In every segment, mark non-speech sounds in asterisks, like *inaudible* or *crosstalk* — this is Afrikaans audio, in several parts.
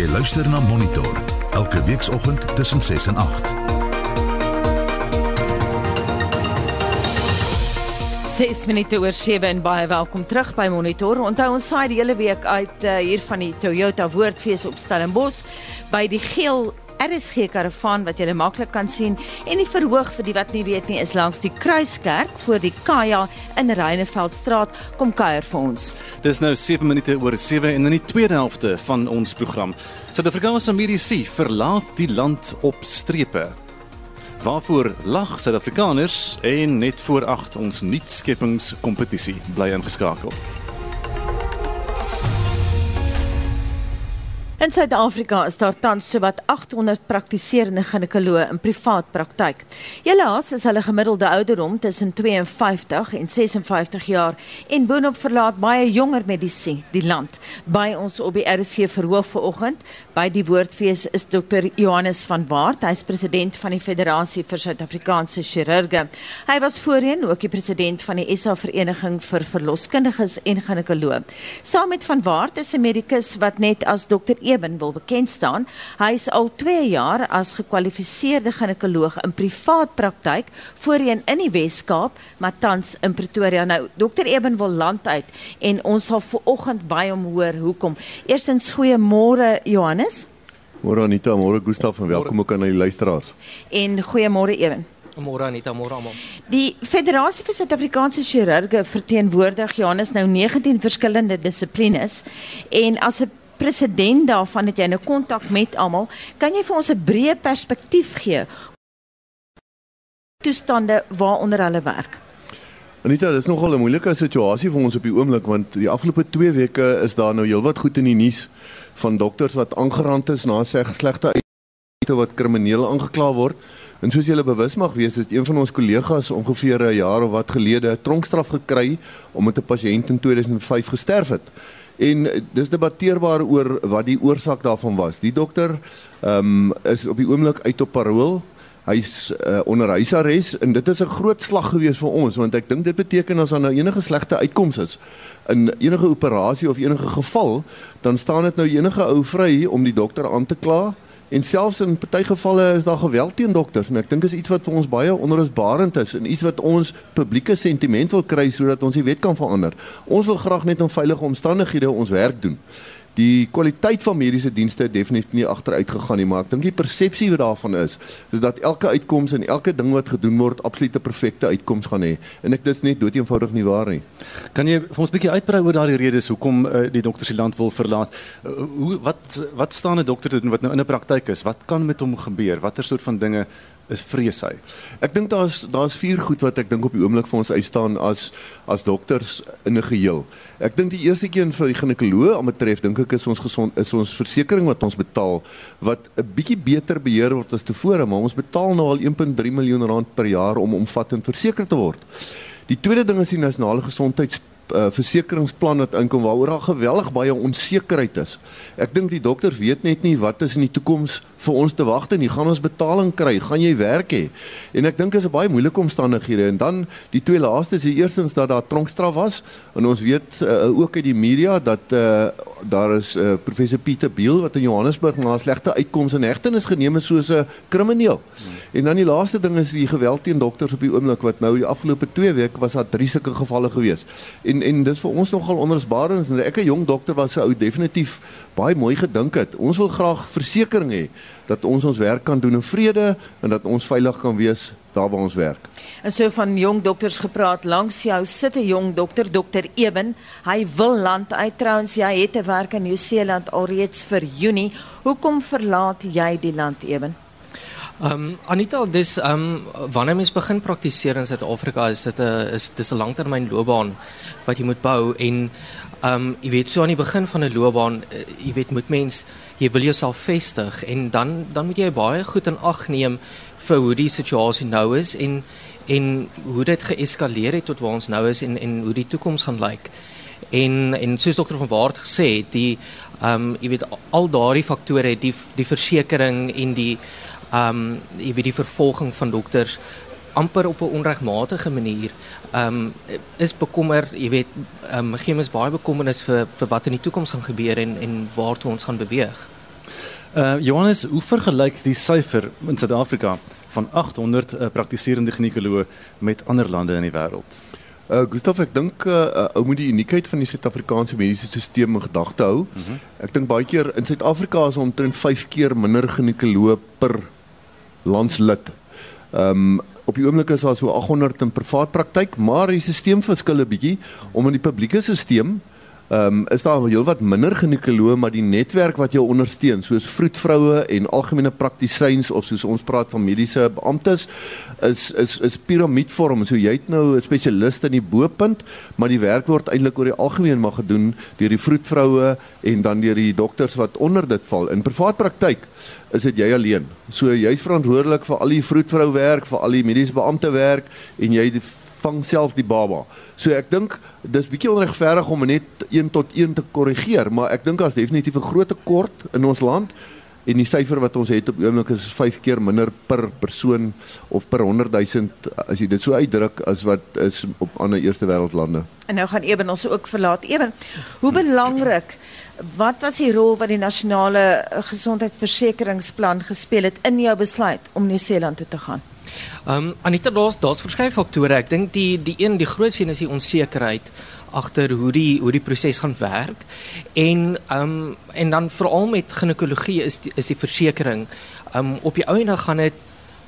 Jy luister na Monitor elke weekoggend tussen 6 en 8. 6 minute oor 7 en baie welkom terug by Monitor. Onthou ons saai die hele week uit uh, hier van die Toyota Woordfees op Stellenbosch by die geel RSG karavaan wat jy maklik kan sien en die verhoog vir die wat nie weet nie is langs die Kruiskerk voor die Kaya in Reineveldstraat kom kuier vir ons. Dis nou 7 minute oor 7 en in die tweede helfte van ons program. Suid-Afrikaanse mediese verlaat die land op strepe. Waarvoor lag Suid-Afrikaners en net voor 8 ons nuutskeppingskompetisie bly ingeskakel. In Suid-Afrika is daar tans sowat 800 praktiserende ginekoloë in privaat praktyk. Helaas is hulle gemiddelde ouderdom tussen 52 en 56 jaar en boonop verlaat baie jonger medisy die land. By ons op die RC verhoog vanoggend by die woordfees is Dr. Johannes van Waart, hy's president van die Federasie vir Suid-Afrikaanse Chirurge. Hy was voorheen ook die president van die SA Vereniging vir Verloskundiges en Ginekoloë. Saam met van Waart is 'n medikus wat net as dokter Eben wil bekend staan. Hy is al 2 jaar as gekwalifiseerde ginekoloog in privaat praktyk, voorheen in die Wes-Kaap, maar tans in Pretoria. Nou, Dr Eben wil land uit en ons sal vooroggend by hom hoor hoekom. Eerstens goeiemôre Johannes. Môre Anita, môre Gustaf en welkom ook aan die luisteraars. En goeiemôre Eben. Môre Anita, môre almal. Die Federasie vir Suid-Afrikaanse Chirurge verteenwoordig Johannes nou 19 verskillende dissiplines en as 'n president daarvan het jy nou kontak met almal. Kan jy vir ons 'n breë perspektief gee? Toestande waaronder hulle werk. Anita, dis nogal 'n moeilike situasie vir ons op die oomblik want die afgelope 2 weke is daar nou heelwat goed in die nuus van dokters wat aangerand is na sy slegte uit wat krimineel aangekla word. En soos julle bewus mag wees, het een van ons kollegas ongeveer 'n jaar of wat gelede 'n tronkstraf gekry omdat 'n pasiënt in 2005 gesterf het. En dis debatteerbaar oor wat die oorsaak daarvan was. Die dokter ehm um, is op die oomblik uit op parol. Hy's uh, onder huisarrest en dit is 'n groot slag gewees vir ons want ek dink dit beteken as daar nou enige slegte uitkomste is in enige operasie of enige geval, dan staan dit nou enige ou vry om die dokter aan te kla En selfs in party gevalle is daar geweld teen dokters en ek dink is iets wat vir ons baie onrusbarend is en iets wat ons publieke sentiment wil kry sodat ons die wet kan verander. Ons wil graag net in veilige omstandighede ons werk doen die kwaliteit van mediese dienste het definitief nie agteruit gegaan nie, maar ek dink die persepsie wat daarvan is, is dat elke uitkoms en elke ding wat gedoen word absolute perfekte uitkoms gaan hê. En ek dis net dood eenvoudig nie waar nie. Kan jy vir ons 'n bietjie uitbrei oor daardie redes hoekom uh, die dokters die land wil verlaat? Uh, hoe wat wat staan 'n dokter doen wat nou in 'n praktyk is? Wat kan met hom gebeur? Watter soort van dinge is vrees hy. Ek dink daar's daar's vier goed wat ek dink op die oomblik vir ons uitstaan as as dokters in 'n geheel. Ek dink die eerste een vir die ginekoloog om betref dink ek is ons gesond is ons versekerings wat ons betaal wat 'n bietjie beter beheer word as tevore, maar ons betaal nou al 1.3 miljoen rand per jaar om omvattend verseker te word. Die tweede ding is die nasionale gesondheids uh, versekeringsplan wat inkom waaroor daar geweldig baie onsekerheid is. Ek dink die dokters weet net nie wat is in die toekoms vir ons te wagte nie. Gaan ons betaling kry? Gaan jy werk hê? En ek dink dit is 'n baie moeilike omstandighede en dan die twee laaste is die eerstens dat daar tronkstraf was en ons weet uh, ook uit die media dat uh, daar is uh, professor Pieter Biel wat in Johannesburg na slegte uitkomste in hegtenis geneem is soos 'n krimineel. En dan die laaste ding is die geweld teen dokters op die oomblik wat nou die afgelope 2 weke was daar drie sulke gevalle gewees. En en dis vir ons nogal onrusbarend en ek 'n jong dokter was sou definitief baie mooi gedink het. Ons wil graag versekerings hê dat ons ons werk kan doen in vrede en dat ons veilig kan wees daar waar ons werk. En so van jong dokters gepraat, langs jou sit 'n jong dokter, dokter Eben. Hy wil land uit trouens, hy het te werk in Nieu-Seeland alreeds vir Junie. Hoekom verlaat jy die land Eben? Ehm um, Anita, dis ehm um, wanneer mens begin praktiseer in Suid-Afrika, is dit 'n is dis 'n langtermynloopbaan wat jy moet bou en ehm um, jy weet so aan die begin van 'n loopbaan, uh, jy weet moet mens jy wil jouself vestig en dan dan moet jy baie goed in ag neem vir hoe die situasie nou is en en hoe dit geeskaleer het tot waar ons nou is en en hoe die toekoms gaan lyk. En en soos dokter van Waart gesê het, die ehm um, jy weet al daardie faktore, die die versekerings en die ehm um, jy weet die vervolging van dokters amper op 'n onregmatige manier ehm um, is bekommer, jy weet, ehm um, gee mens baie bekommernis vir vir wat in die toekoms gaan gebeur en en waartoe ons gaan beweeg. Uh Johannes, hoe vergelyk die syfer in Suid-Afrika van 800 uh, praktiserende ginekoloë met ander lande in die wêreld? Uh Gustav, ek dink uh ou moet die uniekheid van die Suid-Afrikaanse mediese stelsel in gedagte hou. Mm -hmm. Ek dink baie keer in Suid-Afrika is omtrent 5 keer minder ginekoloë per landslid. Ehm um, op die oomblik is daar so 800 in privaat praktyk, maar die stelsel verskil 'n bietjie om in die publieke stelsel Ehm um, is daar heelwat minder ginekoloë maar die netwerk wat jou ondersteun soos vroedvroue en algemene praktisyns of soos ons praat van mediese beamptes is is is piramidvorm. So jy het nou 'n spesialis in die bo-punt, maar die werk word eintlik oor die algemeen maar gedoen deur die vroedvroue en dan deur die dokters wat onder dit val. In privaat praktyk is dit jy alleen. So jy's verantwoordelik vir al die vroedvrou werk, vir al die mediese beampte werk en jy vang self die baba. So ek dink dis bietjie onregverdig om net 1 tot 1 te korrigeer, maar ek dink daar's definitief 'n groot tekort in ons land en die syfer wat ons het op oomblik is 5 keer minder per persoon of per 100 000 as jy dit so uitdruk as wat is op ander eerste wêreld lande. En nou gaan Eben ons ook verlaat. Eben, hoe belangrik wat was die rol wat die nasionale gesondheidsversekeringsplan gespeel het in jou besluit om Nieu-Seeland toe te gaan? Ehm um, Anita daar's daar's verskeie faktore. Ek dink die die een die grootste een is die onsekerheid agter hoe die hoe die proses gaan werk. En ehm um, en dan veral met ginekologie is die, is die versekerings ehm um, op die dan gaan dit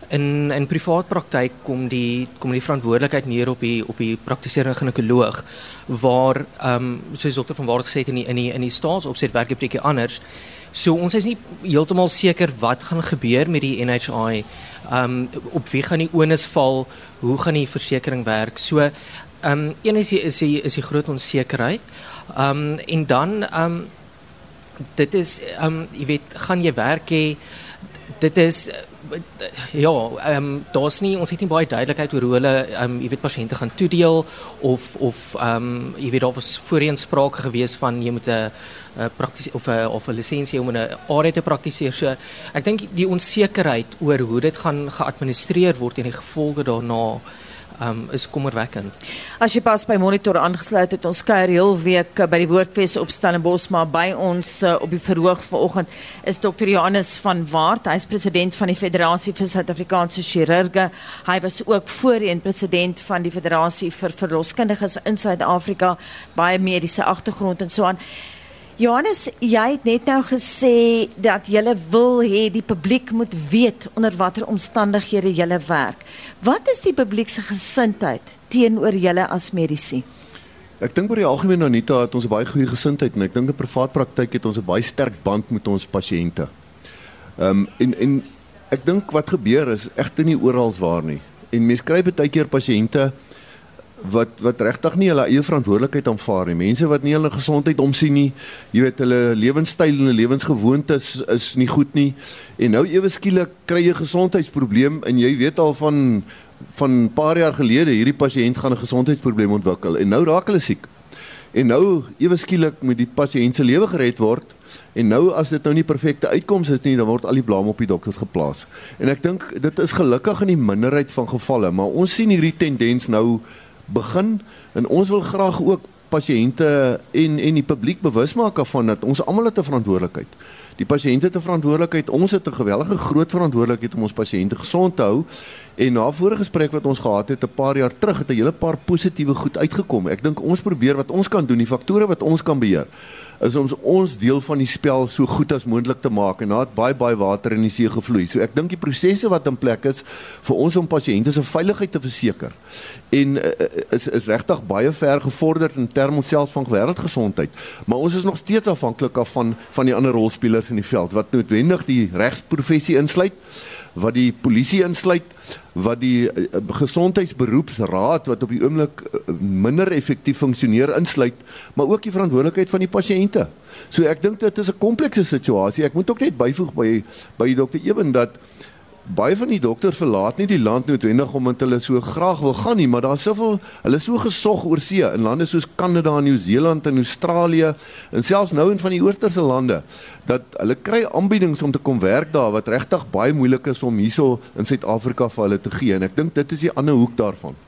in in privaat praktyk kom die kom die verantwoordelikheid neer op die op die praktiserende ginekoloog waar ehm um, soos dokter van Waart gesê het in die in die in die staatsopset werk dit bietjie anders. So ons is nie heeltemal seker wat gaan gebeur met die NHI ehm um, op wie gaan die onus val? Hoe gaan die versekerings werk? So ehm um, een is die, is die, is die groot onsekerheid. Ehm um, en dan ehm um, dit is ehm um, jy weet gaan jy werk hê? Dit is ja, ehm um, daar's nie ons het nie baie duidelikheid oor hoe hulle ehm um, jy weet pasiënte gaan toedeel of of ehm um, jy weet daar was voorheen sprake gewees van jy moet 'n uh, prakties of 'n uh, of 'n lisensie om 'n area te praktiseer. So ek dink die onsekerheid oor hoe dit gaan geadministreer word en die gevolge daarna um, is kommerwekkend. As jy pas by monitor aangesluit het, ons kuier heel week by die Woordfees op Stellenbosch, maar by ons uh, op die verhoog vanoggend is Dr. Johannes van Waart. Hy is president van die Federasie vir Suid-Afrikaanse Chirurge. Hy was ook voorheen president van die Federasie vir Verloskundiges in Suid-Afrika, baie mediese agtergrond en so aan. Johannes, jy het net nou gesê dat jy wil hê die publiek moet weet onder watter omstandighede jy werk. Wat is die publiek se gesindheid teenoor julle as medisy? Ek dink oor die algemeen Anita het ons 'n baie goeie gesindheid en ek dink in privaat praktyk het ons 'n baie sterk band met ons pasiënte. Ehm um, en en ek dink wat gebeur is egter nie oral waar nie. En mense kry baie keer pasiënte wat wat regtig nie hulle eie verantwoordelikheid aanvaar nie. Mense wat nie hulle gesondheid omsien nie. Jy weet hulle lewenstyl en hulle lewensgewoontes is nie goed nie. En nou ewe skielik kry jy 'n gesondheidsprobleem en jy weet al van van 'n paar jaar gelede hierdie pasiënt gaan 'n gesondheidsprobleem ontwikkel en nou raak hulle siek. En nou ewe skielik moet die pasiënt se lewe gered word. En nou as dit nou nie perfekte uitkoms is nie, dan word al die blame op die dokters geplaas. En ek dink dit is gelukkig in die minderheid van gevalle, maar ons sien hierdie tendens nou begin en ons wil graag ook pasiënte en en die publiek bewus maak van dat ons almal het 'n verantwoordelikheid. Die pasiënte het 'n verantwoordelikheid, ons het 'n gewellige groot verantwoordelikheid om ons pasiënte gesond te hou. En na vorige gesprek wat ons gehad het 'n paar jaar terug het 'n hele paar positiewe goed uitgekom. Ek dink ons probeer wat ons kan doen, die faktore wat ons kan beheer is om ons deel van die spel so goed as moontlik te maak en daar het baie baie water in die see gevloei. So ek dink die prosesse wat in plek is vir ons om pasiënte se veiligheid te verseker en uh, is is regtig baie ver gevorder in terme self van wêreldgesondheid. Maar ons is nog steeds afhanklik af van van die ander rolspelers in die veld wat noodwendig die regsprofessie insluit wat die polisie insluit, wat die uh, gesondheidsberoepsraad wat op die oomblik uh, minder effektief funksioneer insluit, maar ook die verantwoordelikheid van die pasiënte. So ek dink dit is 'n komplekse situasie. Ek moet ook net byvoeg by by dokter Eben dat baie van die dokters verlaat nie die land noodwendig omdat hulle so graag wil gaan nie, maar daar's soveel hulle is so gesog oor see in lande soos Kanada en Nieu-Seeland en Australië en selfs nou in van die oosterse lande dat hulle kry aanbiedings om te kom werk daar wat regtig baie moeilik is om hierso in Suid-Afrika vir hulle te gee en ek dink dit is die ander hoek daarvan.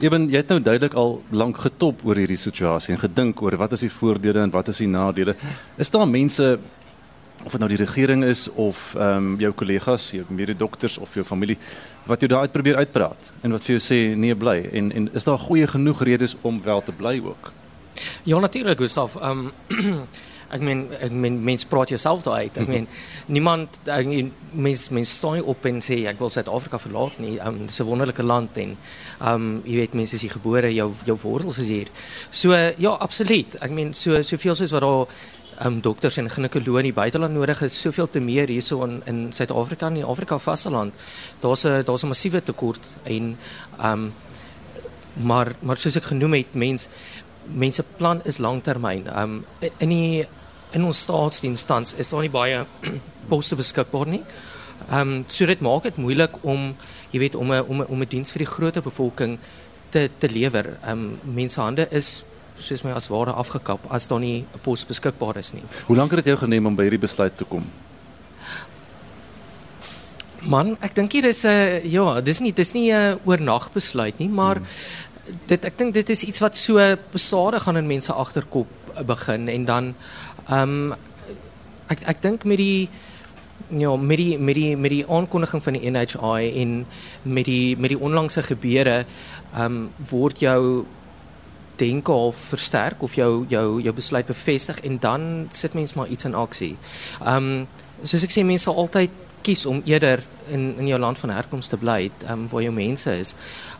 Eben, jy het nou duidelik al lank getop oor hierdie situasie en gedink oor wat is die voordele en wat is die nadele. Is daar mense of dit nou die regering is of ehm um, jou kollegas, jou mede-dokters of jou familie wat jy daar uit probeer uitpraat en wat vir jou sê nee bly en en is daar goeie genoeg redes om wel te bly ook? Ja natuurlik Gustaf. Ehm um, *clears throat* ek meen ek meen mens praat jouself daar uit. Ek meen *laughs* niemand ek meen mens mens staan nie op en sê ek wil Suid-Afrika verlaat nie. Um, dit is 'n wonderlike land en ehm um, jy weet mense is hier gebore, jou jou wortels is hier. So ja, absoluut. Ek meen so soveel soos wat daar um, dokters en ginekoloë in die buiteland nodig is, soveel te meer hierso in in Suid-Afrika en in Afrika vasteland. Daar's 'n daar's 'n massiewe tekort en um, maar maar soos ek genoem het, mense mense plan is langtermyn. Um, in die in ons staatsdienstans is daar nie baie *clears throat* poste beskikbaar nie. Ehm um, so dit maak dit moeilik om jy weet om 'n om 'n om 'n diens vir die groter bevolking te te lewer. Ehm um, mense hande is soos my as ware afgekap as daar nie 'n pos beskikbaar is nie. Hoe lank het dit jou geneem om by hierdie besluit te kom? Man, ek dink hier is 'n ja, dis nie dis nie 'n oornag besluit nie, maar hmm. dit ek dink dit is iets wat so besadig gaan in mense agterkop begin en dan Ehm um, ek ek dink met die ja, met die met die met die aankondiging van die NHI en met die met die onlangse gebeure ehm um, word jou denke of versterk of jou jou jou besluit bevestig en dan sit mens maar iets in aksie. Ehm um, soos ek sê mense sal altyd kies om eerder in in jou land van herkoms te bly, ehm um, waar jou mense is.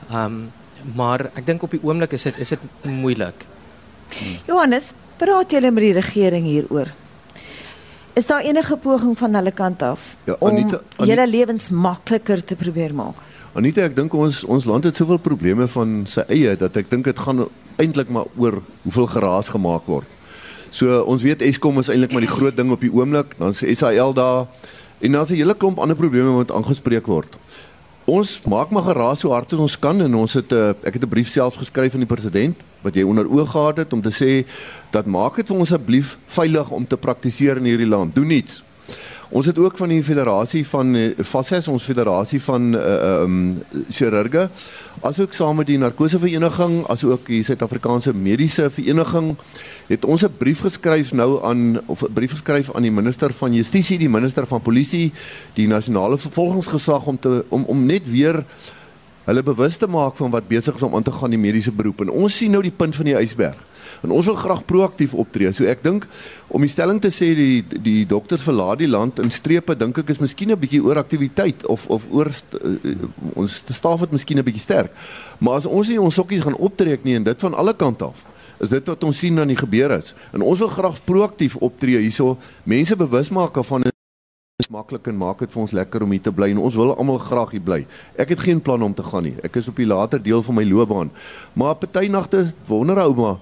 Ehm um, maar ek dink op die oomblik is dit is dit moeilik. Johannes, praat julle met die regering hieroor? Is daar enige poging van hulle kant af ja, Anita, om julle lewens makliker te probeer maak? Anita, ek dink ons ons land het soveel probleme van sy eie dat ek dink dit gaan eintlik maar oor hoeveel geraas gemaak word. So ons weet Eskom is eintlik maar die groot ding op die oomblik, dan is SAL daar en dan is 'n hele klomp ander probleme wat aangespreek word. Ons maak maar geraas so hard as ons kan en ons het 'n uh, ek het 'n brief self geskryf aan die president wat jy onder oog gehad het om te sê dat maak dit vir ons asseblief veilig om te praktiseer in hierdie land. Doen iets. Ons het ook van die federasie van FASES, ons federasie van uh um chirurge, asook saam met die narkosevereniging, asook die Suid-Afrikaanse Mediese Vereniging het ons 'n brief geskryf nou aan of 'n brief geskryf aan die minister van Justisie, die minister van Polisie, die nasionale vervolgingsgesag om te om om net weer hulle bewus te maak van wat besig is om aan te gaan die mediese beroep. En ons sien nou die punt van die ysberg. En ons wil graag proaktief optree. So ek dink om die stelling te sê die die dokters verlaat die land in strepe dink ek is miskien 'n bietjie oor aktiwiteit of of oor uh, ons staf het miskien 'n bietjie sterk. Maar as ons nie ons sokkies gaan optrek nie en dit van alle kante af is dit wat ons sien aan die gebeur is. En ons wil graag proaktief optree hierso, mense bewus maak van is maklik en maak dit vir ons lekker om hier te bly en ons wil almal graag hier bly. Ek het geen plan om te gaan nie. Ek is op die later deel van my loopbaan. Maar party nagte is wonder ou maar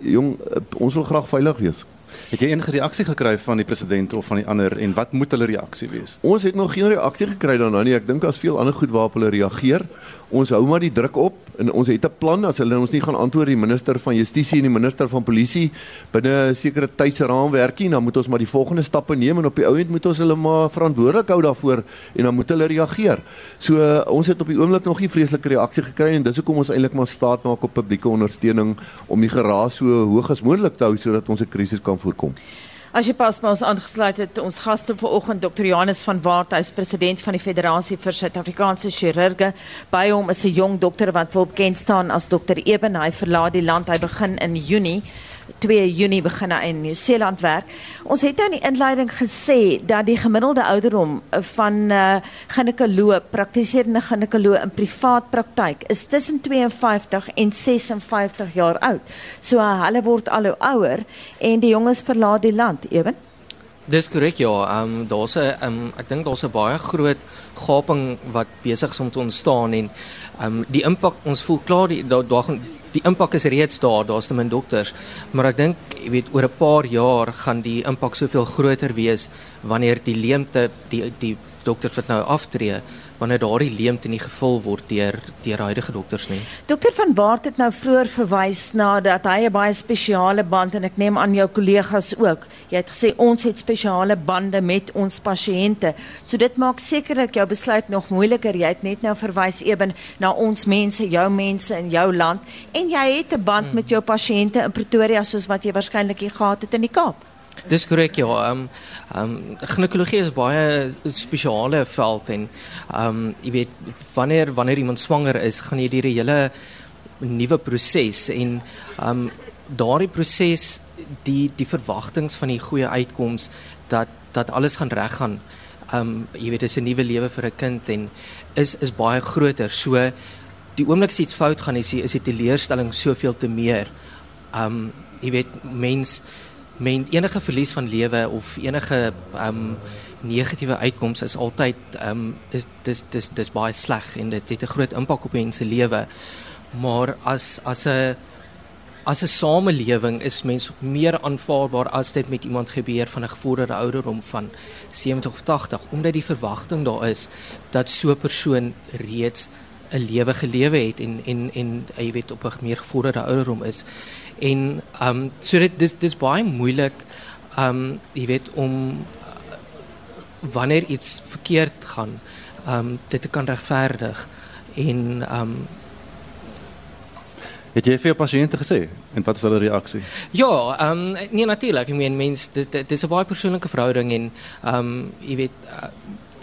jong eh, ons wil graag veilig wees. Het jy enige reaksie gekry van die president of van die ander en wat moet hulle reaksie wees? Ons het nog geen reaksie gekry daarna nie. Ek dink daar's veel ander goed waarop hulle reageer. Ons hou maar die druk op en ons het 'n plan as hulle ons nie gaan antwoord die minister van justisie en die minister van polisie binne 'n sekere tydsraamwerkie dan moet ons maar die volgende stappe neem en op die ou end moet ons hulle maar verantwoordelik hou daarvoor en dan moet hulle reageer. So uh, ons het op die oomblik nog nie vreeslike reaksie gekry en dis hoekom ons eintlik maar staat maak op publieke ondersteuning om die geraas so hoog as moontlik te hou sodat ons 'n krisis kan voorkom. As jy pas by ons aangesluit het, ons gaste vanoggend Dr. Johannes van Waart, hy is president van die Federasie vir Suid-Afrikaanse Chirurge. By hom is 'n jong dokter wat wil bekend staan as Dr. Eben. Hy verlaat die land, hy begin in Junie. 2 Junie begin hy in Nieu-Seeland werk. Ons het in die inleiding gesê dat die gemiddelde ouderdom van uh, ginekoloog, praktiserende ginekoloog in privaat praktyk is tussen 52 en 56 jaar oud. So uh, hulle word al hoe ouer en die jonges verlaat die land, ewen. Dis korrek ja. Ehm um, daar's 'n ehm um, ek dink daar's 'n baie groot gaping wat besig is om te ontstaan en ehm um, die impak ons voel klaar die daar da, die impak is reeds daar, daar's te min dokters, maar ek dink, jy weet, oor 'n paar jaar gaan die impak soveel groter wees wanneer die leemte die die dokters wat nou aftree wanneer daardie leemte nie gevul word deur deur huidige dokters nie. Dokter van Waart het nou vroeër verwys na dat hy 'n baie spesiale band en ek neem aan jou kollegas ook. Jy het gesê ons het spesiale bande met ons pasiënte. So dit maak sekerlik jou besluit nog moeiliker. Jy het net nou verwys eben na ons mense, jou mense in jou land en jy het 'n band hmm. met jou pasiënte in Pretoria soos wat jy waarskynlik gehad het in die Kaap. Dis korrek ja. Ehm um, ehm um, ginekologie is baie spesiale veld en ehm um, jy weet wanneer wanneer iemand swanger is, gaan jy deur 'n hele nuwe proses en ehm um, daardie proses die die verwagtinge van die goeie uitkoms dat dat alles gaan reg gaan. Ehm um, jy weet dis 'n nuwe lewe vir 'n kind en is is baie groter. So die oomblik as iets fout gaan is die, is die teleurstelling soveel te meer. Ehm um, jy weet mens men enige verlies van lewe of enige um, negatiewe uitkomste is altyd um, is dis dis dis baie sleg en dit het 'n groot impak op mense lewe. Maar as as 'n as 'n samelewing is mens meer aanvaarbaar as dit met iemand gebeur van 'n gevorderde ouderdom van 70 of 80 omdat die verwagting daar is dat so 'n persoon reeds 'n lewe gelewe het en en en jy weet op 'n meer gevorderde ouderdom is en ehm um, so dit dis dis baie moeilik ehm um, jy weet om wanneer iets verkeerd gaan ehm um, dit te kan regverdig en ehm um, Het jy vir jou pasiënte gesê en wat is hulle reaksie? Ja, ehm um, nee natuurlik. Ek meen mens dit dit is 'n baie persoonlike verhouding en ehm um, jy weet uh,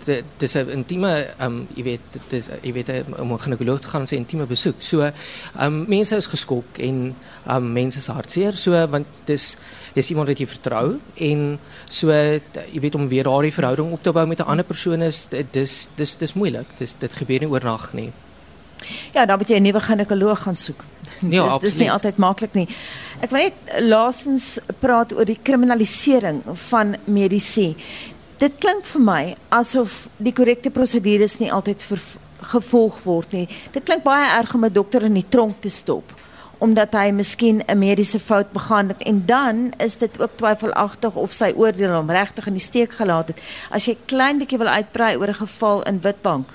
dit dis 'n intieme um, jy weet dit is jy weet om 'n ginekoloog te gaan en 'n intieme besoek. So um, mense is geskok en um, mense is hartseer so want dis is iemand wat jy vertrou en so jy weet om weer daardie verhouding op te bou met 'n ander persoon is dis dis dis moeilik. Dis dit gebeur nie oornag nie. Ja, dan moet jy 'n nuwe ginekoloog gaan soek. Ja, *laughs* dis, dis nie altyd maklik nie. Ek wil net laasens praat oor die kriminalisering van medisy. Dit klink vir my asof die korrekte prosedures nie altyd gevolg word nie. Dit klink baie erg om 'n dokter in die tronk te stop omdat hy miskien 'n mediese fout begaan het en dan is dit ook twyfelagtig of sy oordeel hom regtig in die steek gelaat het. As jy klein bietjie wil uitbrei oor 'n geval in Witbank.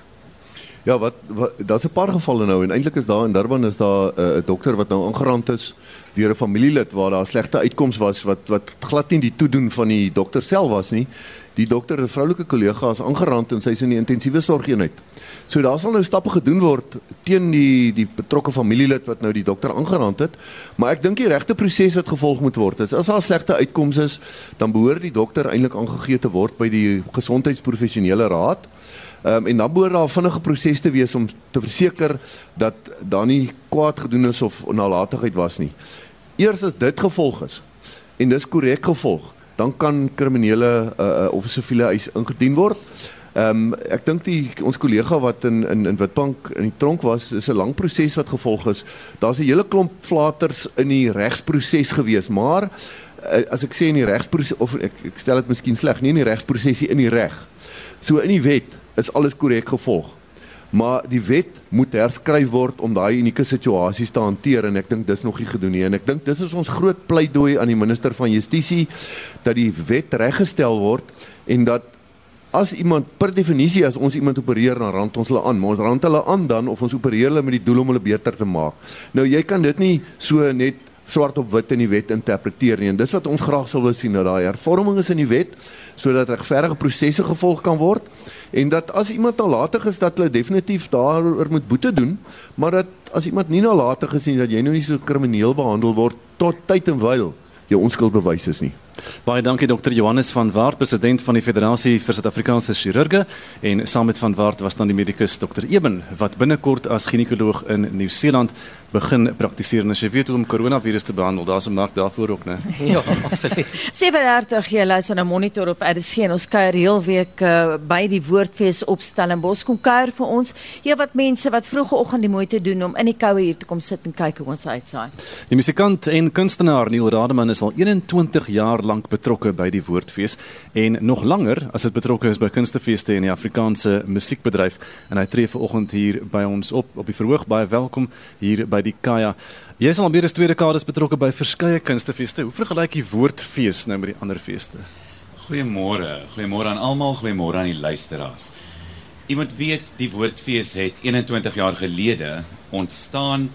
Ja, wat, wat daar's 'n paar gevalle nou en eintlik is daar in Durban is daar eh, 'n uh, dokter wat nou aangerand is deur 'n familielid waar daar slegte uitkomste was wat wat glad nie die toedoen van die dokter self was nie. Die dokter, 'n vroulike kollega, is aangerand en sy is in die intensiewe sorgeenheid. So daar sal nou stappe gedoen word teen die die betrokke familielid wat nou die dokter aangerand het, maar ek dink die regte proses wat gevolg moet word is as daar slegte uitkomste is, dan behoort die dokter eintlik aangegee te word by die gesondheidsprofessionele raad. Ehm um, en dan behoort daar vinnige proses te wees om te verseker dat daar nie kwaad gedoen is of nalatigheid was nie. Eers as dit gevolg is en dis korrek gevolg, dan kan kriminele uh, of siviele eis ingedien word. Ehm um, ek dink die ons kollega wat in in in Witbank in die tronk was, is 'n lang proses wat gevolg is. Daar's 'n hele klomp flaters in die regsproses gewees, maar uh, as ek sê in die regsproses of ek, ek stel dit miskien sleg, nie in die regsprosesie in die reg. So in die wet is alles korrek gevolg. Maar die wet moet herskryf word om daai unieke situasies te hanteer en ek dink dis nog nie gedoen nie en ek dink dis is ons groot pleidooi aan die minister van Justisie dat die wet reggestel word en dat as iemand per definisie as ons iemand opereer dan rand ons hulle aan, maar ons rand hulle aan dan of ons opereer hulle met die doel om hulle beter te maak. Nou jy kan dit nie so net swart op wit in die wet interpreteer nie en dis wat ons graag sou wil sien dat daai hervorming is in die wet sodat regverdige prosesse gevolg kan word en dat as iemand nalatig is dat hulle definitief daaroor moet boete doen, maar dat as iemand nie nalatig is nie dat jy nou nie so krimineel behandel word tot tyd en wyl jou onskuld bewys is nie. Baie dankie dokter Johannes van Wart, president van die Federasie vir Suid-Afrikaanse Chirurge en saam met van Wart was dan die medikus dokter Eben wat binnekort as ginekoloog in Nieu-Seeland begin praktiseer. As jy weet hoe om koronavirus te behandel, daar's 'n mark daarvoor ook, né? *laughs* Ja, absoluut. 37 jy luister na monitor op RC en ons kuier heel week uh, by die Woordfees op Stellenbosch kom kuier vir ons. Hier wat mense wat vroegoggend die moeite doen om in die koue hier te kom sit en kyk hoe ons uitsaai. Die musikant en kunstenaar Neil Rademan is al 21 jaar lank betrokke by die Woordfees en nog langer as dit betrokke is by kunstefeeste in die Afrikaanse musiekbedryf en hy tree vanoggend hier by ons op op die verhoog baie welkom hier by die Kaya. Jy is al meer as twee dekades betrokke by verskeie kunstefeeste. Hoe vergelyk die Woordfees nou met die ander feeste? Goeiemôre. Goeiemôre aan almal, goeiemôre aan die luisteraars. Jy moet weet die Woordfees het 21 jaar gelede ontstaan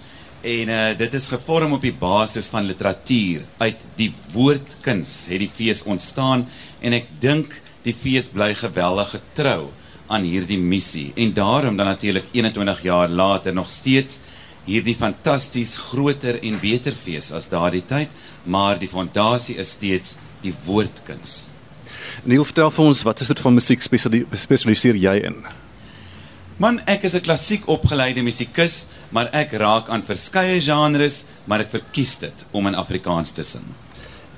En uh, dit is gevorm op die basis van literatuur. Uit die woordkuns het die fees ontstaan en ek dink die fees bly geweldig getrou aan hierdie missie. En daarom dan natuurlik 21 jaar later nog steeds hierdie fantasties groter en beter fees as daardie tyd, maar die fondasie is steeds die woordkuns. Neil, vertel vir ons wat is dit van musiek spesiali- spesialiseer jy in? Man, ek is 'n klassiek opgeleide musikus, maar ek raak aan verskeie genres, maar ek verkies dit om in Afrikaans te sing.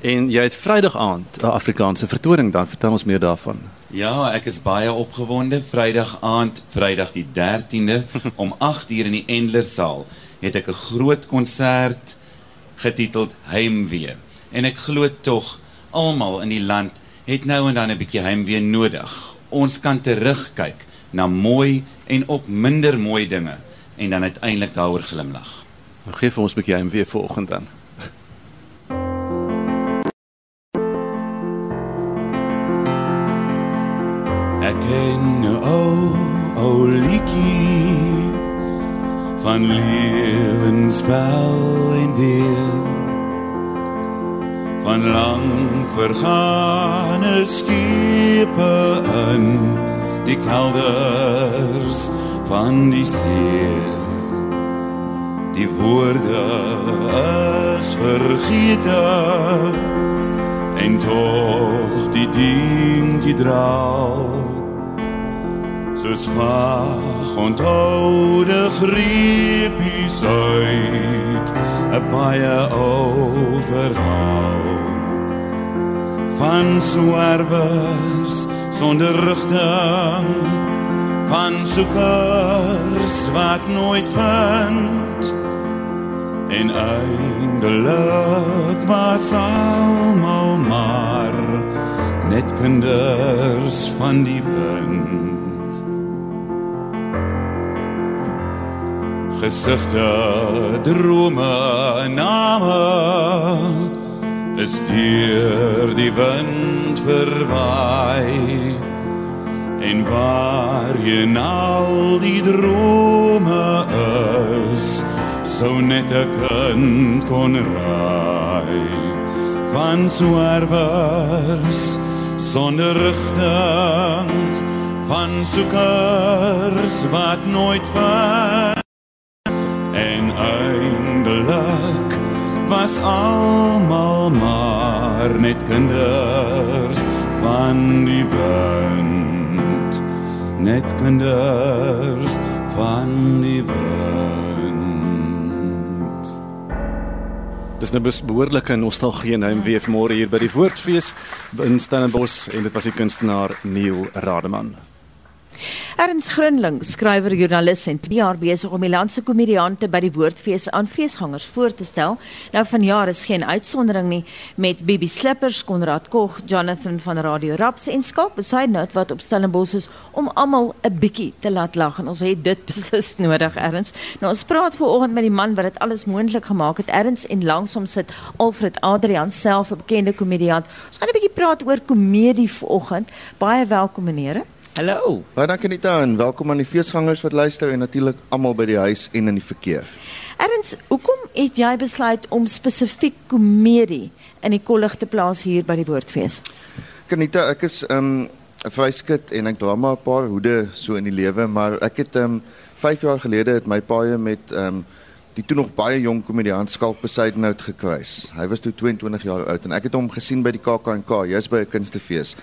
En jy het Vrydag aand 'n Afrikaanse vertoning dan vertel ons meer daarvan. Ja, ek is baie opgewonde. Vrydag aand, Vrydag die 13de *laughs* om 8uur in die Endlersaal het ek 'n groot konsert getiteld Heimwee. En ek glo tog almal in die land het nou en dan 'n bietjie heimwee nodig. Ons kan terugkyk na mooi en ook minder mooi dinge en dan uiteindelik daaroor glimlag. Nou gee vir ons 'n bietjie hem weer vanoggend dan. Ek ken 'n ou ou liedjie van lewensvel en weer. Van lang vergane skepe in die kelders van die see. Die woorde is vergete en tog die dingie draal soos vaag onthoude griepies uit 'n baie ou verhaal van swerwers sonder rigting van soekers wat nooit vind. En eindelik was almal maar net kinders van die wind gesigte drome name is deur die wind verwaai. En waar jy al die drome is sou net 'n kind kon raai. Van swerwers sonder rigting van soekers wat nooit vind was almal maar net kinders van die wind net kinders van die wind Dis nou bes- behoorlike nostalgie en heimwee vanmôre hier by die Woordfees in Stellenbosch en dit was die kunstenaar Neil Rademan. Ernst Grinling, skrywer, joernalis en 2 jaar besig om die land se komediante by die Woordfees aan feesgangers voor te stel. Nou vanjaar is geen uitsondering nie met Bibi Slippers, Konrad Kog, Jonathan van Radio Raps en Skalk Besaidnout wat op Stellenbosch is om almal 'n bietjie te laat lag en ons het dit *laughs* beslis nodig Ernst. Nou ons praat vanoggend met die man wat dit alles moontlik gemaak het. Ernst en langsom sit Alfred Adrian self 'n bekende komediant. Ons gaan 'n bietjie praat oor komedie vanoggend. Baie welkom meneere. Hallo. Baie dankie Anita en welkom aan die feesgangers wat luister en natuurlik almal by die huis en in die verkeer. Erns, hoekom het jy besluit om spesifiek komedie in die kollig te plaas hier by die Woordfees? Anita, ek is 'n um, vryskut en ek dra maar 'n paar hoede so in die lewe, maar ek het um 5 jaar gelede het my paie met um die toe nog baie jong komediant Skalk Besaidnout gekruis. Hy was toe 22 jaar oud en ek het hom gesien by die KAK&K, jy's by 'n kunstefees.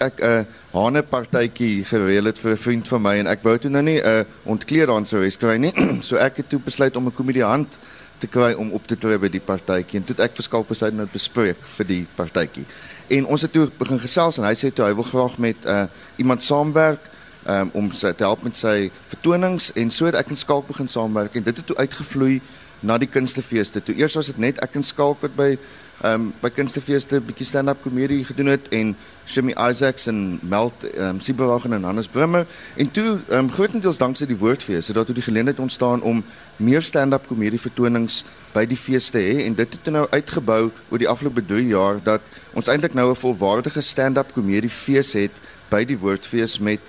Ek 'n uh, hane partytjie gereël het vir 'n vriend van my en ek wou toe nou nie 'n uh, ontkleed aan sou wees kry nie. *clears throat* so ek het toe besluit om 'n komediant te kry om op te tree by die partytjie en toe ek vir Skalk Besaidnout bespreek vir die partytjie. En ons het toe begin gesels en hy sê toe hy wil graag met uh, iemand saamwerk um, om sy te help met sy vertonings en so het ek en Skalk begin saamwerk en dit het toe uitgevloei na die kunstefeeste. Toe eers was dit net ek en Skalk wat by um, by kunstefeeste 'n bietjie stand-up komedie gedoen het en Shimmy Isaacs en Melt ehm um, Siberwagen en Hannes Brimmer. En toe ehm um, grootendeels danksy die woordfees het daar toe die geleentheid ontstaan om meer stand-up komedie vertonings by die fees te hê. En dit het nou uitgebou oor die afgelope 3 jaar dat ons eintlik nou 'n volwaardige stand-up komedie fees het by die woordfees met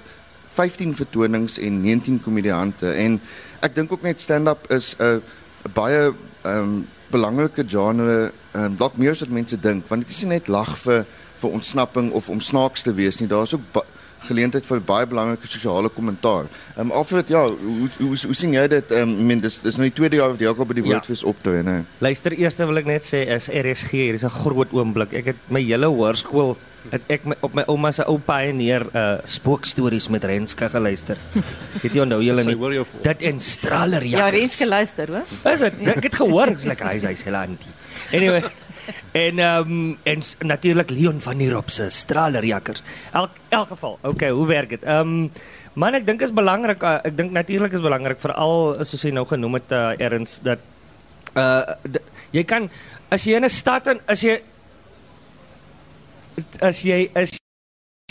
15 vertonings en 19 komediante. En ek dink ook net stand-up is 'n 'n baie ehm um, belangrike genre ehm um, dalk meer as wat mense dink want dit is nie net lag vir vir ontsnapping of om snaaks te wees nie daar's ook geleentheid vir baie belangrike sosiale kommentaar. Ehm um, Alfred, ja, hoe hoe hoe, hoe sien jy dit? Ehm um, men dis dis nou die tweede jaar wat jy ook al by die Ja. Woordfees optree, né? Luister, eers wil ek net sê is RSG, hier is 'n groot oomblik. Ek het my hele hoërskool het ek my, op my ouma se ou pioneer uh spookstories met Renske geluister. Het jy nou julle nie? Dit en straler Ja, jakkers. Renske luister, hoor. Is dit? Ek het gehoor, ek's lekker hy's hy's Helanti. Anyway, en ehm um, en natuurlik Leon van der Rop se stralerjakkers. Elk elk geval. Okay, hoe werk dit? Ehm um, man, ek dink is belangrik. Uh, ek dink natuurlik is belangrik veral soos jy nou genoem het uh, erns dat uh jy kan as jy in 'n stad en as jy as jy as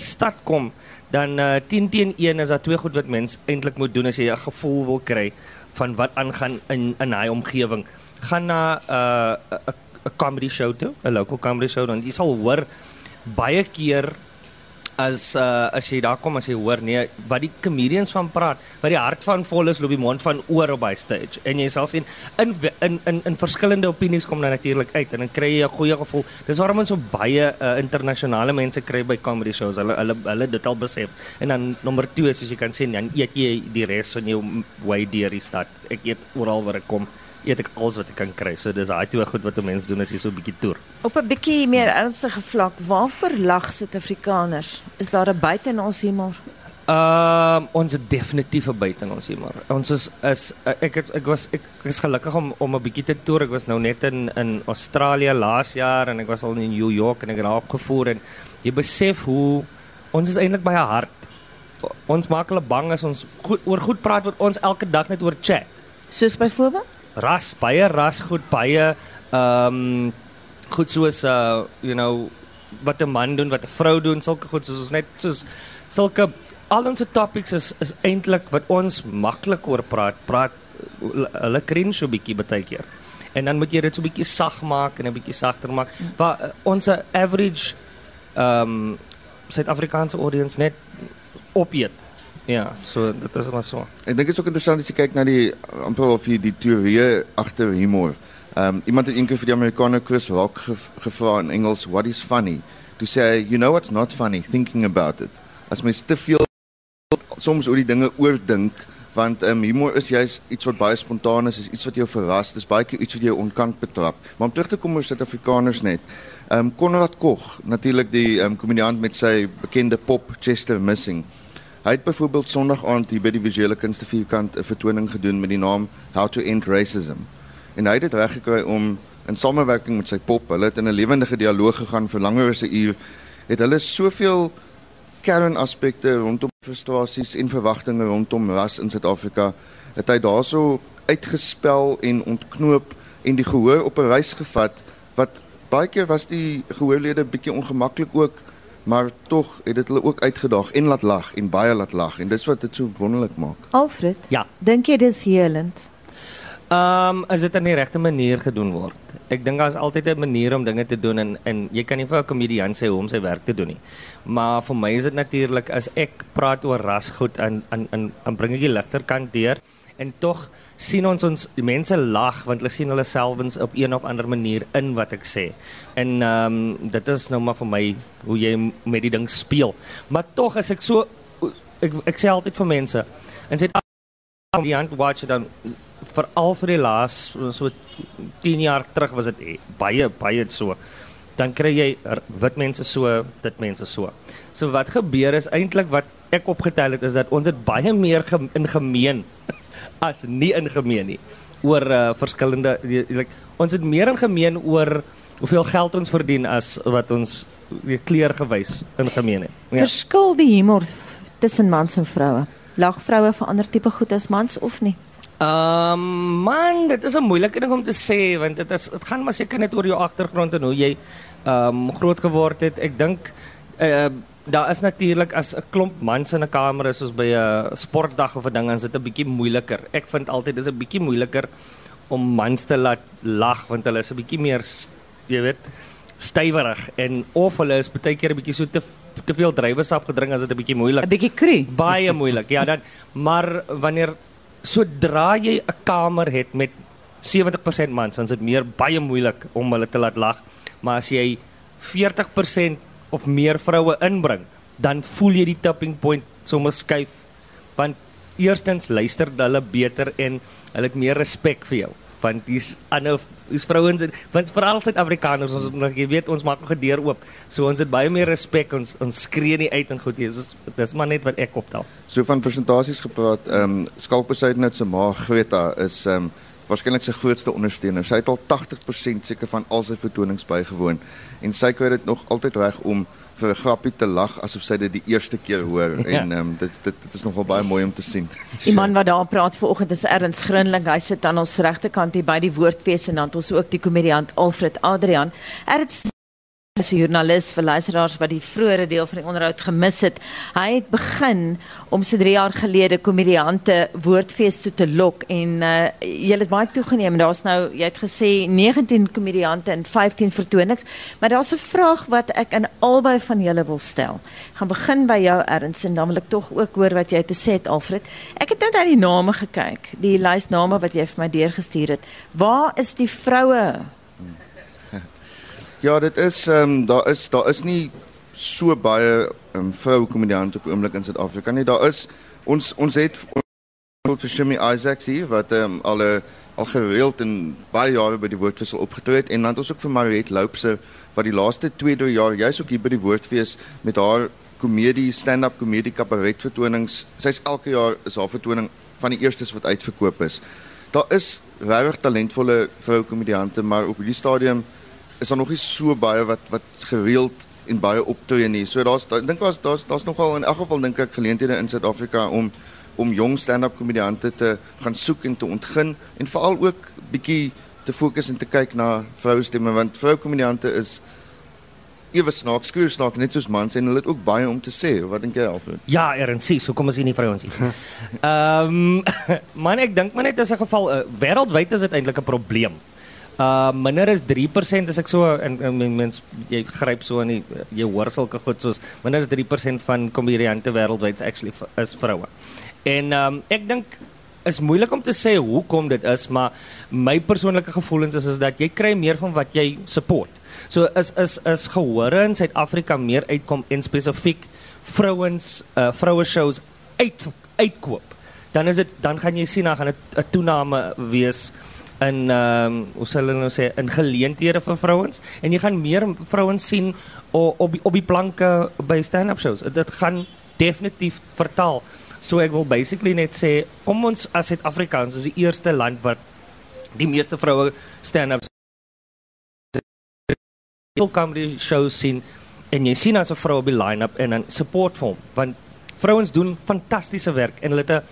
stad kom dan uh, 10 teen 1 is daar twee goed wat mens eintlik moet doen as jy 'n gevoel wil kry van wat aangaan in in hy omgewing. Gaan na 'n uh, 'n comedy show toe, 'n local comedy show dan jy sal hoor baie keer as uh, as jy daar kom as jy hoor nee wat die comedians van praat wat die hart van vol is loop die mond van oor op by stage. En jy sal sien in in in, in verskillende opinies kom dan natuurlik uit en dan kry jy 'n goeie gevoel. Dis waarom ons so baie uh, internasionale mense kry by comedy shows. Hulle hulle hulle dit al besef. En dan nommer 2 soos jy kan sien dan eet jy die res van jou way deur die stad. Ek eet oral waar ek kom eet ek alles wat ek kan kry so dis daai twee goed wat 'n mens doen as jy so 'n bietjie toer Op 'n bietjie meer ernstige vlak, waarvoor lag Suid-Afrikaners? Is daar 'n buite in ons humor? Ehm um, ons het definitief 'n buite in ons hier maar. Ons is is uh, ek het, ek was ek is gelukkig om om 'n bietjie te toer. Ek was nou net in in Australië laas jaar en ek was al in New York en ek het daar opgevoer en jy besef hoe ons is eintlik baie hard. Ons maak hulle bang as ons goed, oor goed praat wat ons elke dag net oor chat. Soos byvoorbeeld? Ras, baie ras goed, baie ehm um, goed soos uh you know wat 'n man doen, wat 'n vrou doen, sulke goed soos ons net soos sulke al ons topics is is eintlik wat ons maklik oor praat. Praat hulle cringe so bietjie baie keer. En dan moet jy dit so bietjie sag maak en 'n bietjie sagter maak. Waar uh, ons average ehm um, Suid-Afrikaanse audience net opeet. Ja, so dit is maar so. Ek dink dit is ook interessant as jy kyk na die amper of jy die teorie agter humor. Ehm um, iemand het eendag vir die Amerikaner Chris Rock ge gevra in Engels what is funny? To say you know what's not funny thinking about it. As mens te veel soms oor die dinge oordink want ehm um, humor is juist iets wat baie spontaan is, is iets wat jou verras, dis baie keer iets wat jou onkant betrap. Maar om terug te kom oor Suid-Afrikaners net. Ehm um, Konrad Koch, natuurlik die ehm um, komediant met sy bekende pop Chester Missing. Hy het byvoorbeeld Sondag aand hier by die visuele kunste vierkant 'n vertoning gedoen met die naam How to End Racism. En hy het dit reggekry om in samewerking met sy pop, hulle het in 'n lewendige dialoog gegaan vir langer as 'n uur, het hulle soveel kernaspekte rondom frustrasies en verwagtinge rondom ras in Suid-Afrika, het hy daarso uitgespel en ontknoop en die gehoor op 'n reis gevat wat baie keer was die gehoorlede bietjie ongemaklik ook maar tog het dit hulle ook uitgedaag en laat lag en baie laat lag en dis wat dit so wonderlik maak. Alfred, Ja. dink jy dis helend? Ehm um, as dit op die regte manier gedoen word. Ek dink daar's altyd 'n manier om dinge te doen en en jy kan nie vir 'n komediant sê hoe om sy werk te doen nie. Maar vir my is dit natuurlik as ek praat oor rasgoed en en en, en bring ek die ligter kant deur en tog sien ons ons mense lag want hulle sien hulle selfs op een of ander manier in wat ek sê. En ehm um, dit is nou maar vir my hoe jy met die ding speel. Maar tog as ek so ek ek sê altyd vir mense en sê die hand watch dan veral vir die laas so 10 jaar terug was dit eh, baie baie so dan kry jy wit mense so dit mense so so wat gebeur is eintlik wat ek opgetel het is dat ons het baie meer gem in gemeen as nie in gemeen nie oor uh, verskillende like, ons het meer in gemeen oor hoeveel geld ons verdien as wat ons weer kleur gewys in gemeen het Ja. Verskil die humor tussen mans en vroue? Lag vroue vir ander tipe goed as mans of nie? Ehm um, man, dit is 'n moeilike ding om te sê want dit is dit gaan maar seker net oor jou agtergrond en hoe jy ehm um, groot geword het. Ek dink uh, daar is natuurlik as 'n klomp mans in 'n kamer is soos by 'n sportdag of 'n ding, dan is dit 'n bietjie moeiliker. Ek vind altyd dis 'n bietjie moeiliker om mans te laat lag want hulle is 'n bietjie meer jy weet stywerig en of hulle is baie keer 'n bietjie so te te veel druiwesap gedrink as dit 'n bietjie moeilik 'n Bietjie kru. baie moeilik. Ja, dan maar wanneer sodra jy 'n kamer het met 70% mans, dan is dit meer baie moeilik om hulle te laat lag. Maar as jy 40% of meer vroue inbring, dan voel jy die tipping point sommer skuif. Want eerstens luister hulle beter en hulle het meer respek vir jou want dis ander is vrouens want veral Suid-Afrikaners ons jy weet ons maak nog gedeur oop. So ons het baie meer respek ons ons skree nie uit en goed dis dis maar net wat ek optel. So van presentasies gepraat, ehm um, Skalkbesuidenhout se ma Greta is ehm um, waarskynlik sy grootste ondersteuner. Sy het al 80% seker van al sy vertonings bygewoon en sy kry dit nog altyd reg om vir 'n grappie te lag asof sy dit die eerste keer hoor Ja. en ehm um, dit dit dit is nogal baie mooi om te sien. Die man wat daar praat vanoggend is Ernst Grinling. Hy sit aan ons regterkant hier by die woordfees en dan het ons ook die komediant Alfred Adrian. Ernst is 'n joernalis vir luisteraars wat die vroeëre deel van die onderhoud gemis het. Hy het begin om so 3 jaar gelede komediante woordfees toe te lok en uh, jy het baie toegeneem. Daar's nou jy het gesê 19 komediante en 15 vertonings, maar daar's 'n vraag wat ek aan albei van julle wil stel. Ek gaan begin by jou Ernst en dan wil ek tog ook hoor wat jy te sê het Alfred. Ek het net uit die name gekyk, die lys name wat jy vir my deurgestuur het. Waar is die vroue? Ja, dit is ehm um, daar is daar is nie so baie ehm um, vroue komediante op oomblik in Suid-Afrika nie. Daar is ons ons het ons vir Shimmy Isaacs hier wat ehm um, al 'n al gereeld en baie jare by die woordfees al opgetree het en dan ons ook vir Mariette Loupse wat die laaste 2 3 jaar jy's ook hier by die woordfees met haar komedie stand-up komedie kabaret vertonings. Sy's elke jaar is haar vertoning van die eerstes wat uitverkoop is. Daar is regtig talentvolle vroue komediante, maar op hierdie stadium is daar nog nie so baie wat wat gereeld en baie optree nie. So daar's ek dink daar's daar's daar's nogal in elk geval dink ek geleenthede in Suid-Afrika om om jong stand-up komediante te gaan soek en te ontgin en veral ook bietjie te fokus en te kyk na vroue stemme want vroue komediante is ewe snaaks, skreeu snaaks net soos mans en hulle het ook baie om te sê. Wat dink jy Alfred? Ja, RNC, so kom ons hier nie vrouens hier. Ehm *laughs* man, ek dink maar net as 'n geval uh, wêreldwyd is dit eintlik 'n probleem. Uh minder as 3% as ek so en, en mens jy gryp so in die jy hoor sulke goed soos minder as 3% van komediante wêreldwyd is actually is vroue. En um, ek dink is moeilik om te sê hoekom dit is, maar my persoonlike gevoelens is is dat jy kry meer van wat jy support. So is is is gehore in Suid-Afrika meer uitkom en spesifiek vrouens uh vroue shows uit uitkoop. Dan is dit dan gaan jy sien dan gaan dit 'n toename wees in ehm um, hoe sal hulle nou sê in geleenthede vir vrouens en jy gaan meer vrouens sien op op die, op die planke by stand-up shows. Dit gaan definitief vertaal. So ek wil basically net sê kom ons as Suid-Afrikaans is die eerste land wat die meeste vroue stand-up comedy shows sien en jy sien as 'n vrou op die line-up en dan support vir hom want vrouens doen fantastiese werk en hulle het 'n 'n-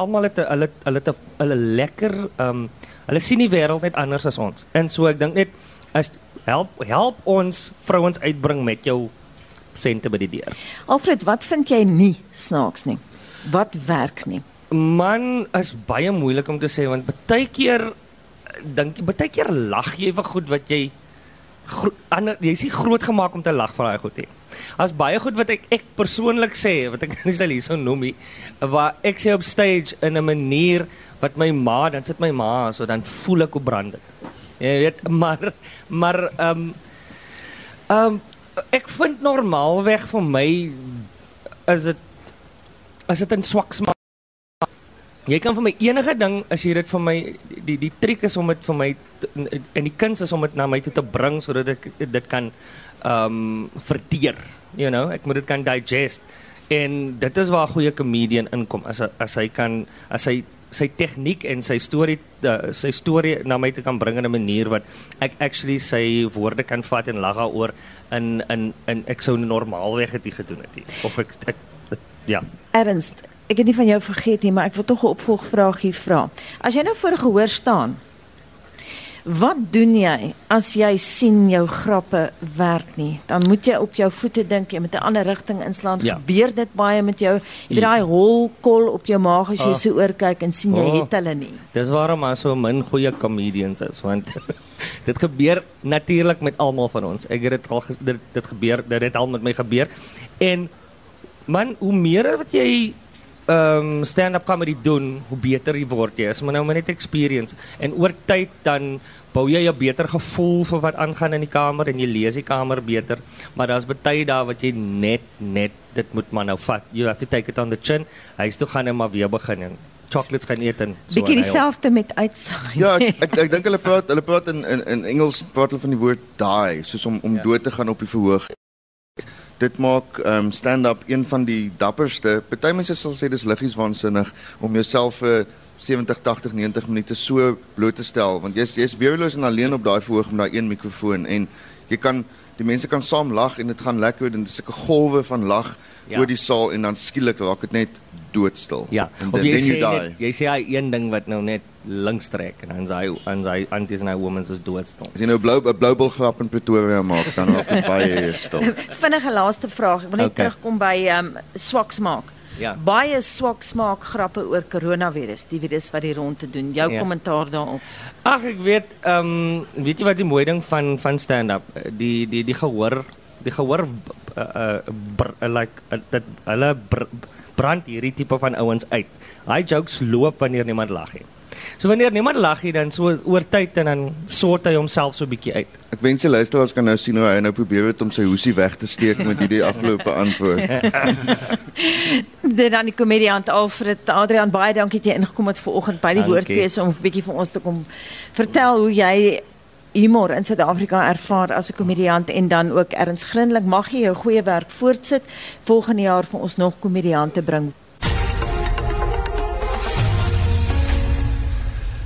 almal het hulle hulle het hulle lekker ehm um, hulle sien die wêreld net anders as ons. En so ek dink net as help help ons vrouens uitbring met jou sente by die deur. Alfred, wat vind jy nie snaaks nie? Wat werk nie? Man is baie moeilik om te sê want baie keer dink jy baie keer lag jy vir goed wat jy ander jy's nie groot gemaak om te lag vir daai goed nie. As baie goed wat ek ek persoonlik sê wat ek *laughs* nie sal hierso noem nie, waar ek sê op stage in 'n manier wat my ma, dan sit my ma so dan voel ek hoe brand dit. Jy weet, *laughs* maar maar ehm um, ehm um, ek vind normaalweg vir my is dit as dit in swak smaak Jy kan vir my enige ding as jy dit vir my die die triek is om dit vir my en die kuns is om dit na my toe te bring sodat ek dit kan ehm um, verteer. You know, ek moet dit kan digest. En dit is waar 'n goeie comedian inkom as as hy kan as hy sy tegniek en sy storie uh, sy storie na my toe kan bring in 'n manier wat ek actually sy woorde kan vat en lag daaroor in in in ek sou normaalweg dit gedoen het. Of ek, ek, ek ja. Ernst, ek het nie van jou vergeet nie, maar ek wil tog 'n opvolgvraag hier vra. As jy nou voor gehoor staan, wat doen jy as jy sien jou grappe werk nie? Dan moet jy op jou voete dink, jy moet 'n ander rigting inslaan. Ja. Gebeur dit baie met jou? Jy weet Ja. daai hol kol op jou maag as jy Ah. so oorkyk en sien jy Oh. het hulle nie. Dis waarom maar so min goeie comedians is want *laughs* dit gebeur natuurlik met almal van ons. Ek het dit al dit, dit gebeur dit het al met my gebeur. En man, hoe meer wat jy um, stand-up comedy doen, hoe beter jy word jy. Is maar nou maar net experience en oor tyd dan bou jy 'n beter gevoel vir wat aangaan in die kamer en jy lees die kamer beter. Maar daar's baie dae wat jy net net dit moet maar nou vat. You have to take it on the chin. Hy's toe gaan hy maar weer begin en chocolates gaan eet en so. Bietjie dieselfde met uitsaai. Ja, ek ek, ek dink hulle praat hulle praat in in in Engels praat hulle van die woord die, soos om om ja. dood te gaan op die verhoog. Dit maak um, stand-up een van die dapperste. Party mense sal sê dis liggies waansinnig om jouself vir uh, 70, 80, 90 minute so bloot te stel want jy's jy's weerloos en alleen op daai verhoog met daai een mikrofoon en jy kan die mense kan saam lag en dit gaan lekker en dit is 'n golwe van lag ja. oor die saal en dan skielik raak dit net doodstil. Ja. En dan jy sê net, jy sê hy een ding wat nou net links trek en dan sy en sy anties en hy women's is doodstil. As jy nou blou 'n blou bil grap in Pretoria maak dan raak dit baie *laughs* stil. Vinnige laaste vraag. Ek wil net okay. terugkom by ehm um, swaks maak. Ja. Baie swak smaak grappe oor koronavirus, die virus wat die rond te doen. Jou ja. kommentaar daarop. Ag ek weet, ehm um, weet jy wat die mooi ding van van stand-up, die die die gehoor, die gehoor uh, uh, like uh, dat hulle brand hierdie tipe van ouens uit. Hy jokes loop wanneer niemand lag nie. So wanneer niemand lag nie dan so oor tyd en dan sort hy homself so bietjie uit. Ek wens die luisteraars kan nou sien hoe hy nou probeer het om sy hoesie weg te steek met hierdie afgelope antwoord. Dit dan die komediant Alfred Adrian baie dankie dat jy ingekom het vanoggend by die woordkeuse om 'n bietjie vir ons te kom vertel hoe jy humor in Suid-Afrika ervaar as 'n komediant en dan ook erns grindelik mag jy jou goeie werk voortsit volgende jaar vir ons nog komediante bring.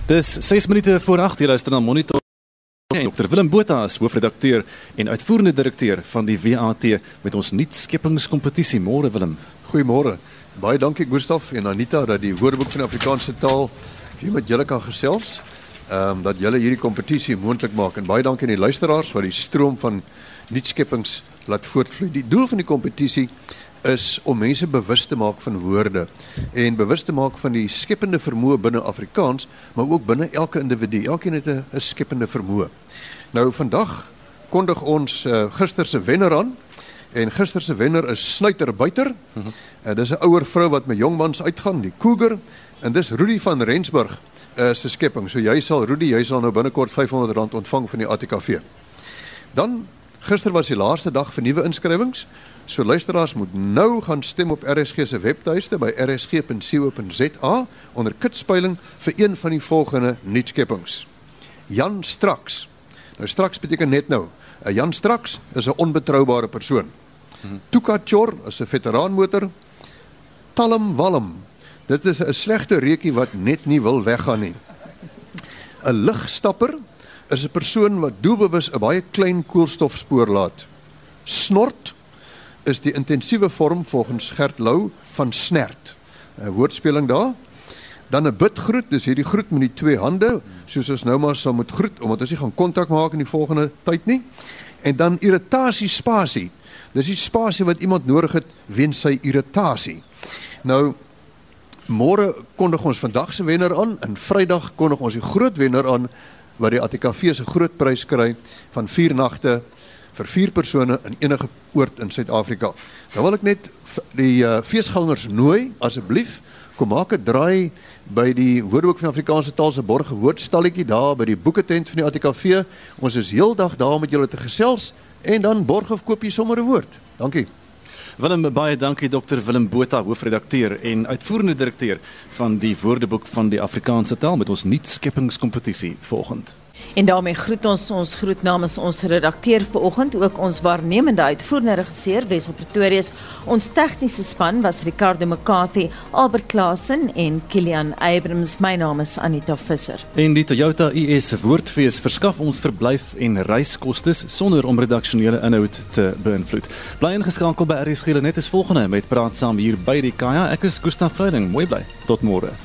Dis 6 minute voor 8 hier luister na Monitor. Dr Willem Botha is hoofredakteur en uitvoerende direkteur van die WAT met ons nuutskeppingskompetisie. Môre Willem. Goeiemôre. Baie dankie Gustaf en Anita dat die Woordeboek van Afrikaanse taal hier met julle kan gesels. Ehm um, dat julle hierdie kompetisie moontlik maak en baie dankie aan die luisteraars wat die stroom van nuutskeppings laat voortvloei. Die doel van die kompetisie is om mense bewus te maak van woorde en bewus te maak van die skepende vermoë binne Afrikaans, maar ook binne elke individu. Elkeen het 'n skepende vermoë. Nou vandag kondig ons uh, gister se wenner aan en gister se wenner is Snuiter Buiter. Uh, dis 'n ouer vrou wat met jong mans uitgaan, die Cougar en dis Rudy van Rensburg uh, se skepping. So jy sal Rudy, jy sal nou binnekort R500 ontvang van die ATKV. Dan gister was die laaste dag vir nuwe inskrywings. So luisteraars moet nou gaan stem op RSG se webtuiste by rsg.co.za onder kitspeiling vir een van die volgende nuutskeppings. Jan Straks. Nou Straks beteken net nou, 'n Jan Straks is 'n onbetroubare persoon. Tukachor is 'n veteraanmotor. Talm Walm. Dit is 'n slegte reekie wat net nie wil weggaan nie. 'n Ligstapper is 'n persoon wat doelbewus 'n baie klein koolstofspoor laat. Snort is die intensiewe vorm volgens Gert Lou van snert. 'n Woordspeling daar. Dan 'n bidgroet, dis hierdie groet met die twee hande, soos ons nou maar sal moet groet omdat ons nie gaan kontak maak in die volgende tyd nie. En dan irritasie spasie. Dis die spasie wat iemand nodig het weens sy irritasie. Nou môre kondig ons vandag se wenner aan en Vrydag kondig ons die groot wenner aan wat die ATKV se groot prys kry van 4 nagte vir vier persone in enige oord in Suid-Afrika. Nou wil ek net die uh, feesgangers nooi asseblief kom maak 'n draai by die Woordeboek van Afrikaanse taal se borge woordstalletjie daar by die boeketent van die ATKV. Ons is heeldag daar met julle te gesels en dan borg of koop jy sommer 'n woord. Dankie. Willem baie dankie dokter Willem Botha hoofredakteur en uitvoerende direkteur van die Woordeboek van die Afrikaanse taal met ons nuutskeppingskompetisie volgende. En daarmee groet ons ons groet namens ons redakteur vanoggend ook ons waarnemende uitvoerende regisseur Wessel Pretorius. Ons tegniese span was Ricardo McCarthy, Albert Klasen en Kilian Abrams. My naam is Anita Visser. En die Toyota US woordfees verskaf ons verblyf en reiskoste sonder om redaksionele inhoud te beïnvloed. Bly ingeskakel by RSG net as volgende met praat saam hier by die Kaya. Ek is Gustaf Vreiding. Mooi bly. Tot môre.